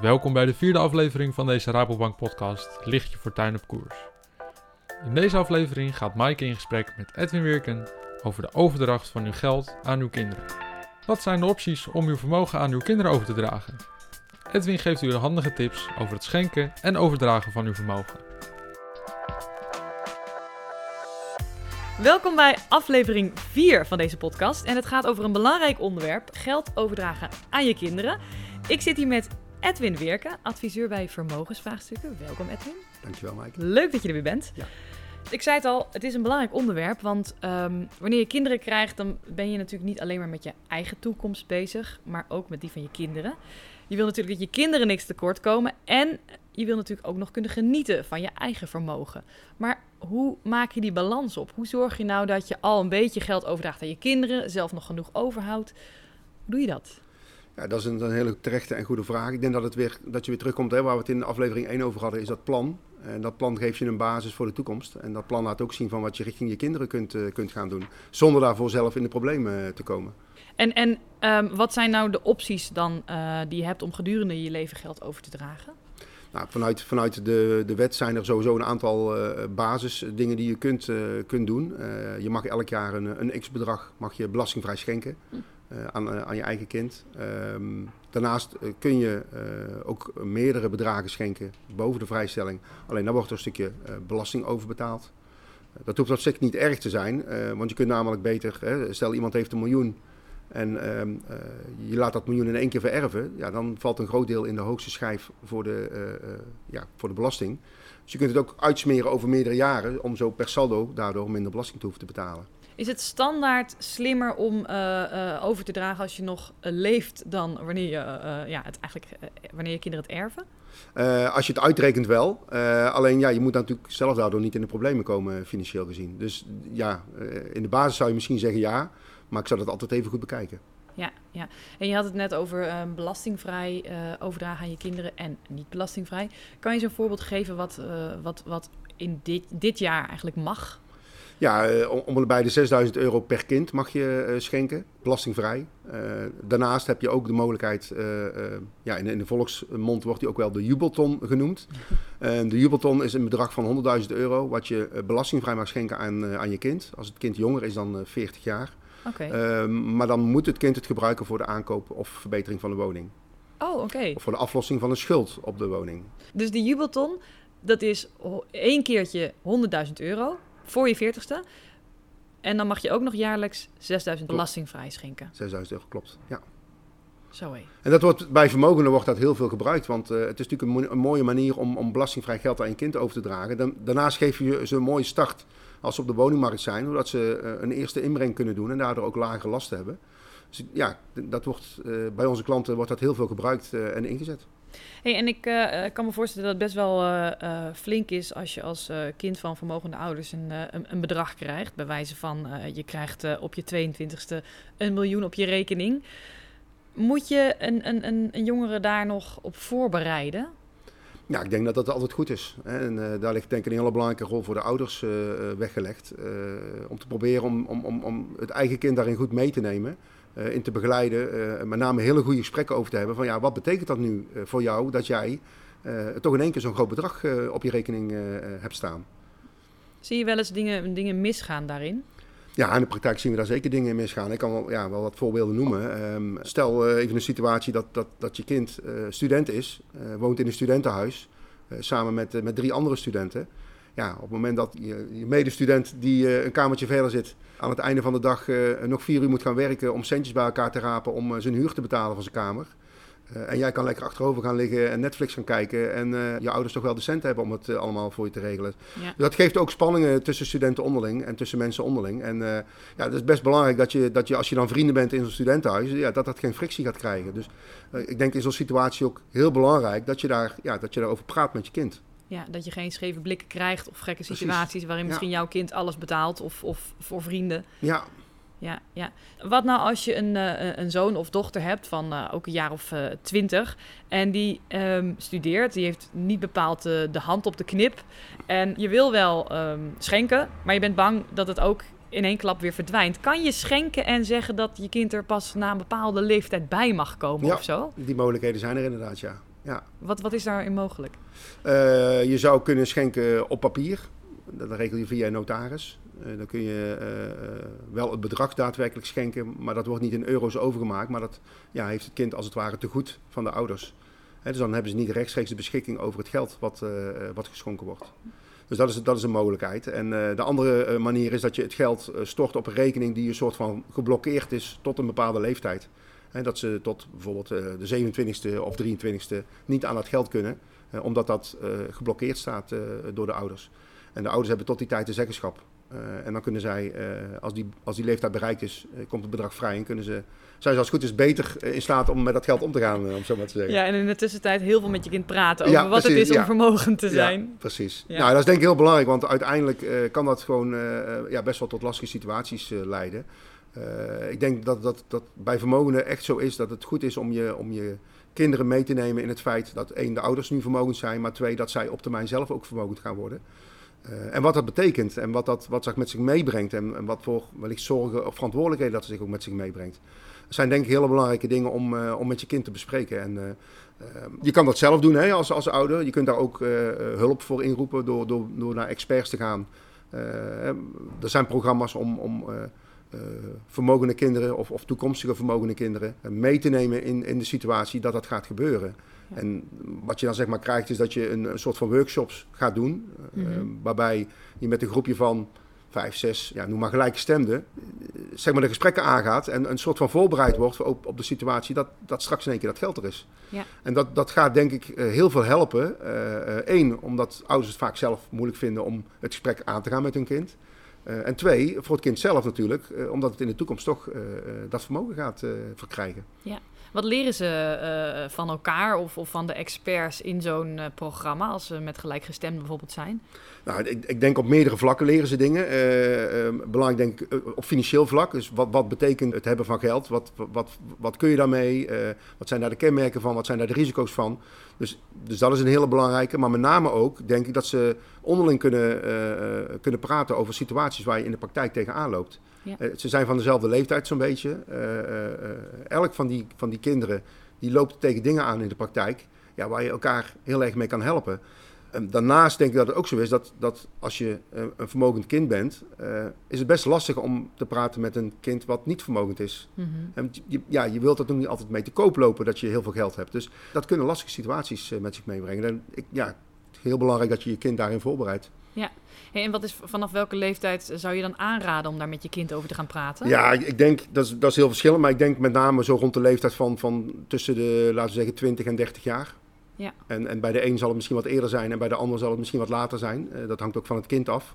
Welkom bij de vierde aflevering van deze Rabobank podcast Lichtje Fortuin op koers. In deze aflevering gaat Maaike in gesprek met Edwin Wirken over de overdracht van uw geld aan uw kinderen. Wat zijn de opties om uw vermogen aan uw kinderen over te dragen? Edwin geeft u handige tips over het schenken en overdragen van uw vermogen. Welkom bij aflevering 4 van deze podcast. En het gaat over een belangrijk onderwerp: geld overdragen aan je kinderen. Ik zit hier met Edwin Weerke, adviseur bij vermogensvraagstukken. Welkom Edwin. Dankjewel Maaike. Leuk dat je er weer bent. Ja. Ik zei het al, het is een belangrijk onderwerp, want ehm, wanneer je kinderen krijgt, dan ben je natuurlijk niet alleen maar met je eigen toekomst bezig, maar ook met die van je kinderen. Je wil natuurlijk dat je kinderen niks tekort komen en je wil natuurlijk ook nog kunnen genieten van je eigen vermogen. Maar hoe maak je die balans op? Hoe zorg je nou dat je al een beetje geld overdraagt aan je kinderen, zelf nog genoeg overhoudt? Hoe doe je dat? Ja, dat is een, een, hele terechte en goede vraag. Ik denk dat, het weer, dat je weer terugkomt hè, waar we het in aflevering 1 over hadden, is dat plan. En dat plan geeft je een basis voor de toekomst. En dat plan laat ook zien van wat je richting je kinderen kunt, uh, kunt gaan doen. Zonder daarvoor zelf in de problemen uh, te komen. En, en um, wat zijn nou de opties dan uh, die je hebt om gedurende je leven geld over te dragen? Nou, vanuit, vanuit de, de wet zijn er sowieso een aantal uh, basisdingen die je kunt, kunt doen. Je mag elk jaar een, een x-bedrag mag je belastingvrij schenken aan, aan je eigen kind. Um, daarnaast kun je ook meerdere bedragen schenken boven de vrijstelling. Alleen daar wordt er een stukje belasting over betaald. dat hoeft op zich niet erg te zijn, want je kunt namelijk beter, stel iemand heeft een miljoen en uh, je laat dat miljoen in één keer vererven, ja, dan valt een groot deel in de hoogste schijf voor de, ja, voor de belasting. Dus je kunt het ook uitsmeren over meerdere jaren om zo per saldo daardoor minder belasting te hoeven te betalen. Is het standaard slimmer om over te dragen als je nog leeft dan wanneer je, ja, het eigenlijk, wanneer je kinderen het erven? als je het uitrekent wel. alleen ja, je moet natuurlijk zelf daardoor niet in de problemen komen financieel gezien. Dus ja, in de basis zou je misschien zeggen ja. Maar ik zou dat altijd even goed bekijken. Ja, ja. En je had het net over belastingvrij overdragen aan je kinderen en niet belastingvrij. Kan je zo'n voorbeeld geven wat, wat, wat in dit, dit jaar eigenlijk mag? Ja, om en bij de 6000 euro per kind mag je schenken, belastingvrij. daarnaast heb je ook de mogelijkheid, ja, in, de volksmond wordt die ook wel de jubelton genoemd. de jubelton is een bedrag van 100.000 euro wat je belastingvrij mag schenken aan, aan je kind. Als het kind jonger is dan 40 jaar. Okay. Uh, maar dan moet het kind het gebruiken voor de aankoop of verbetering van de woning. Oh, oké. Okay. Of voor de aflossing van een schuld op de woning. Dus die jubelton, dat is één keertje 100.000 euro voor je 40ste. En dan mag je ook nog jaarlijks 6.000 belastingvrij schenken. 6.000 euro, klopt, ja. Zo hé. En dat wordt, bij vermogenden wordt dat heel veel gebruikt. Want uh, het is natuurlijk een, een, mooie manier om, om belastingvrij geld aan je kind over te dragen. Dan, daarnaast geef je ze een mooie start als ze op de woningmarkt zijn, zodat ze uh, een eerste inbreng kunnen doen en daardoor ook lage lasten hebben. Dus ja, dat wordt, uh, bij onze klanten wordt dat heel veel gebruikt en ingezet. Hey, en ik uh, kan me voorstellen dat het best wel uh, flink is als je als kind van vermogende ouders een, een, een bedrag krijgt. Bij wijze van je krijgt op je 22e een miljoen op je rekening. Moet je een, een, een, jongere daar nog op voorbereiden? Ja, ik denk dat dat altijd goed is. En daar ligt denk ik een hele belangrijke rol voor de ouders weggelegd. Om te proberen om, om, om, om het eigen kind daarin goed mee te nemen. In te begeleiden. met name hele goede gesprekken over te hebben. Van ja, wat betekent dat nu voor jou dat jij toch in één keer zo'n groot bedrag op je rekening hebt staan? Zie je wel eens dingen, dingen misgaan daarin? Ja, in de praktijk zien we daar zeker dingen in misgaan. Ik kan wel, ja, wel wat voorbeelden noemen. Um, stel uh, even een situatie dat, dat, dat je kind uh, student is, uh, woont in een studentenhuis, samen met, met drie andere studenten. Ja, op het moment dat je, je medestudent die een kamertje verder zit, aan het einde van de dag nog vier uur moet gaan werken om centjes bij elkaar te rapen om zijn huur te betalen van zijn kamer. En jij kan lekker achterover gaan liggen en Netflix gaan kijken. En je ouders toch wel de cent hebben om het allemaal voor je te regelen. Ja. Dus dat geeft ook spanningen tussen studenten onderling en tussen mensen onderling. En ja, het is best belangrijk dat je, dat je als je dan vrienden bent in zo'n studentenhuis, ja, dat dat geen frictie gaat krijgen. Dus ik denk in zo'n situatie ook heel belangrijk dat je, daar, ja, dat je daarover praat met je kind. Ja, dat je geen scheve blikken krijgt of gekke situaties waarin misschien ja. jouw kind alles betaalt of, of voor vrienden. Ja, ja, ja. Wat nou als je een, uh, een zoon of dochter hebt van uh, ook een jaar of uh, twintig en die um, studeert, die heeft niet bepaald de hand op de knip en je wil wel um, schenken, maar je bent bang dat het ook in één klap weer verdwijnt. Kan je schenken en zeggen dat je kind er pas na een bepaalde leeftijd bij mag komen ja, of zo? die mogelijkheden zijn er inderdaad, ja. Ja. Wat, wat is daarin mogelijk? Eh, je zou kunnen schenken op papier. Dat regel je via een notaris. Eh, dan kun je eh, wel het bedrag daadwerkelijk schenken, maar dat wordt niet in euro's overgemaakt. Maar dat ja, heeft het kind als het ware te goed van de ouders. Hè, dus dan hebben ze niet rechtstreeks de beschikking over het geld wat, wat geschonken wordt. Dus dat is, dat is een mogelijkheid. En de andere manier is dat je het geld stort op een rekening die een soort van geblokkeerd is tot een bepaalde leeftijd. Hè, dat ze tot bijvoorbeeld eh, de 27e of 23e niet aan het geld kunnen, eh, omdat dat eh, geblokkeerd staat door de ouders. En de ouders hebben tot die tijd de zeggenschap. En dan kunnen zij, als, die, als die leeftijd bereikt is, komt het bedrag vrij en kunnen ze, zijn ze als het goed is beter in staat om met dat geld om te gaan, om zo maar te zeggen. Ja, en in de tussentijd heel veel met je kind praten over Ja, wat het precies, is om vermogend te Ja, zijn. precies. Ja. Nou, dat is denk ik heel belangrijk, want uiteindelijk kan dat gewoon ja, best wel tot lastige situaties leiden. Eh, ik denk dat, dat dat bij vermogenden echt zo is dat het goed is om je, om je kinderen mee te nemen in het feit dat één, de ouders nu vermogend zijn, maar twee, dat zij op termijn zelf ook vermogend gaan worden. Eh, en wat dat betekent en wat dat wat zich met zich meebrengt en, en wat voor wellicht zorgen of verantwoordelijkheden dat zich ook met zich meebrengt. Dat zijn denk ik hele belangrijke dingen om, eh, om met je kind te bespreken. En, eh, eh, je kan dat zelf doen hè, als, als ouder. Je kunt daar ook hulp voor inroepen door, door, door naar experts te gaan. Er zijn programma's om, om vermogende kinderen of, of toekomstige vermogende kinderen eh, mee te nemen in, in de situatie dat dat gaat gebeuren. Ja. En wat je dan zeg maar krijgt is dat je een, een soort van workshops gaat doen. eh, Mhm. waarbij je met een groepje van vijf, zes, ja, noem maar gelijkgestemden, eh, zeg maar de gesprekken aangaat en een soort van voorbereid wordt op, op de situatie dat, dat straks in één keer dat geld er is. Ja. En dat, dat gaat denk ik eh, heel veel helpen. Eén, omdat ouders het vaak zelf moeilijk vinden om het gesprek aan te gaan met hun kind. Eh, en twee, voor het kind zelf natuurlijk, eh, omdat het in de toekomst toch eh, dat vermogen gaat verkrijgen. Wat leren ze eh, van elkaar of, of van de experts in zo'n eh, programma als ze met gelijkgestemden bijvoorbeeld zijn? Nou, ik, ik denk op meerdere vlakken leren ze dingen. Eh, eh, belangrijk denk ik op financieel vlak. Dus wat, wat betekent het hebben van geld? Wat, wat, wat kun je daarmee? Wat zijn daar de kenmerken van? Wat zijn daar de risico's van? Dus, dus dat is een hele belangrijke. Maar met name ook denk ik dat ze onderling kunnen, kunnen praten over situaties waar je in de praktijk tegenaan loopt. Ja. Ze zijn van dezelfde leeftijd zo'n beetje. Elk van die, van die kinderen die loopt tegen dingen aan in de praktijk ja, waar je elkaar heel erg mee kan helpen. En daarnaast denk ik dat het ook zo is dat, dat als je eh, een vermogend kind bent, eh, is het best lastig om te praten met een kind wat niet vermogend is. Mhm. En je, ja, je wilt dat ook niet altijd mee te koop lopen dat je heel veel geld hebt. Dus dat kunnen lastige situaties eh, met zich meebrengen. En ik, ja, heel belangrijk dat je je kind daarin voorbereidt. Hey, en wat is, vanaf welke leeftijd zou je dan aanraden om daar met je kind over te gaan praten? Ja, ik, ik denk, dat is, dat is heel verschillend, maar ik denk met name zo rond de leeftijd van, van tussen de, laten we zeggen, 20 en 30 jaar. Ja. En, en bij de een zal het misschien wat eerder zijn en bij de ander zal het misschien wat later zijn. Eh, dat hangt ook van het kind af.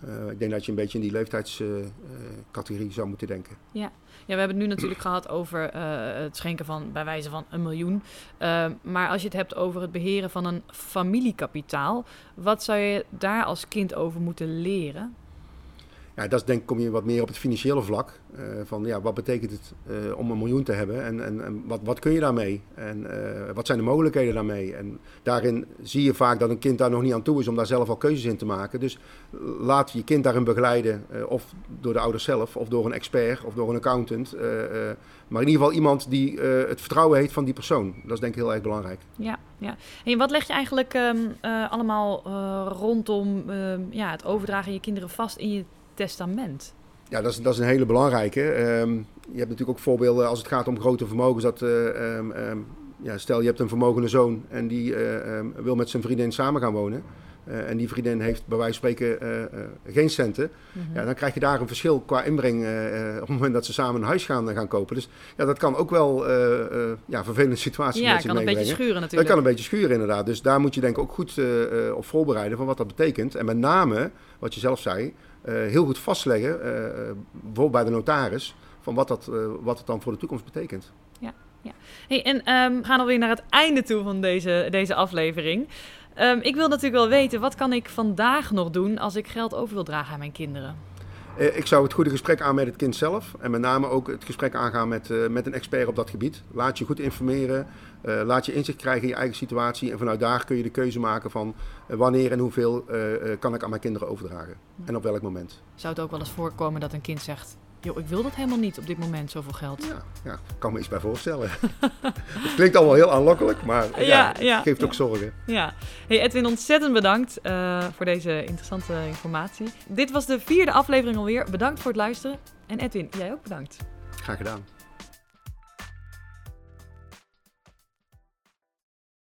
Eh, ik denk dat je een beetje in die leeftijdscategorie zou moeten denken. Ja, we hebben het nu natuurlijk gehad over eh, het schenken van bij wijze van een miljoen. Eh, maar als je het hebt over het beheren van een familiekapitaal, wat zou je daar als kind over moeten leren? Ja, dat is denk ik, kom je wat meer op het financiële vlak. eh, van ja, wat betekent het eh, om een miljoen te hebben en, en, wat, wat kun je daarmee? En eh, wat zijn de mogelijkheden daarmee? En daarin zie je vaak dat een kind daar nog niet aan toe is om daar zelf al keuzes in te maken. Dus laat je kind daarin begeleiden, of door de ouders zelf, of door een expert, of door een accountant. maar in ieder geval iemand die het vertrouwen heeft van die persoon. Dat is denk ik heel erg belangrijk. Ja, ja. En wat leg je eigenlijk ehm, eh, allemaal rondom ehm, ja, het overdragen je kinderen vast in je testament? Ja, dat is, dat is een hele belangrijke. Ehm, je hebt natuurlijk ook voorbeelden als het gaat om grote vermogens. Dat, eh, ehm, ehm, ja, stel je hebt een vermogende zoon en die eh, wil met zijn vriendin samen gaan wonen. Eh, en die vriendin heeft bij wijze van spreken eh, eh, geen centen. Mhm. Ja, dan krijg je daar een verschil qua inbreng op het moment dat ze samen een huis gaan, gaan kopen. Dus ja, dat kan ook wel ja, vervelende situaties ja, met zich kan een beetje schuren Dat natuurlijk. kan een beetje schuren inderdaad. Dus daar moet je denk ik ook goed op voorbereiden van wat dat betekent. En met name, wat je zelf zei, heel goed vastleggen, bijvoorbeeld bij de notaris, van wat, dat, wat het dan voor de toekomst betekent. Hey, en ehm, we gaan alweer naar het einde toe van deze, deze aflevering. Ehm, ik wil natuurlijk wel weten, wat kan ik vandaag nog doen als ik geld over wil dragen aan mijn kinderen? Eh, ik zou het goede gesprek aan met het kind zelf. En met name ook het gesprek aangaan met, eh, met een expert op dat gebied. Laat je goed informeren. eh, laat je inzicht krijgen in je eigen situatie. En vanuit daar kun je de keuze maken van wanneer en hoeveel kan ik aan mijn kinderen overdragen. En op welk moment. Zou het ook wel eens voorkomen dat een kind zegt, joh, ik wil dat helemaal niet op dit moment, zoveel geld. Ja, ja, kan me iets bij voorstellen. het klinkt allemaal heel aanlokkelijk, maar ja, geeft ook zorgen. Ja. Hey Edwin, ontzettend bedankt eh, voor deze interessante informatie. Dit was de vierde aflevering alweer. Bedankt voor het luisteren. En Edwin, jij ook bedankt. Graag gedaan.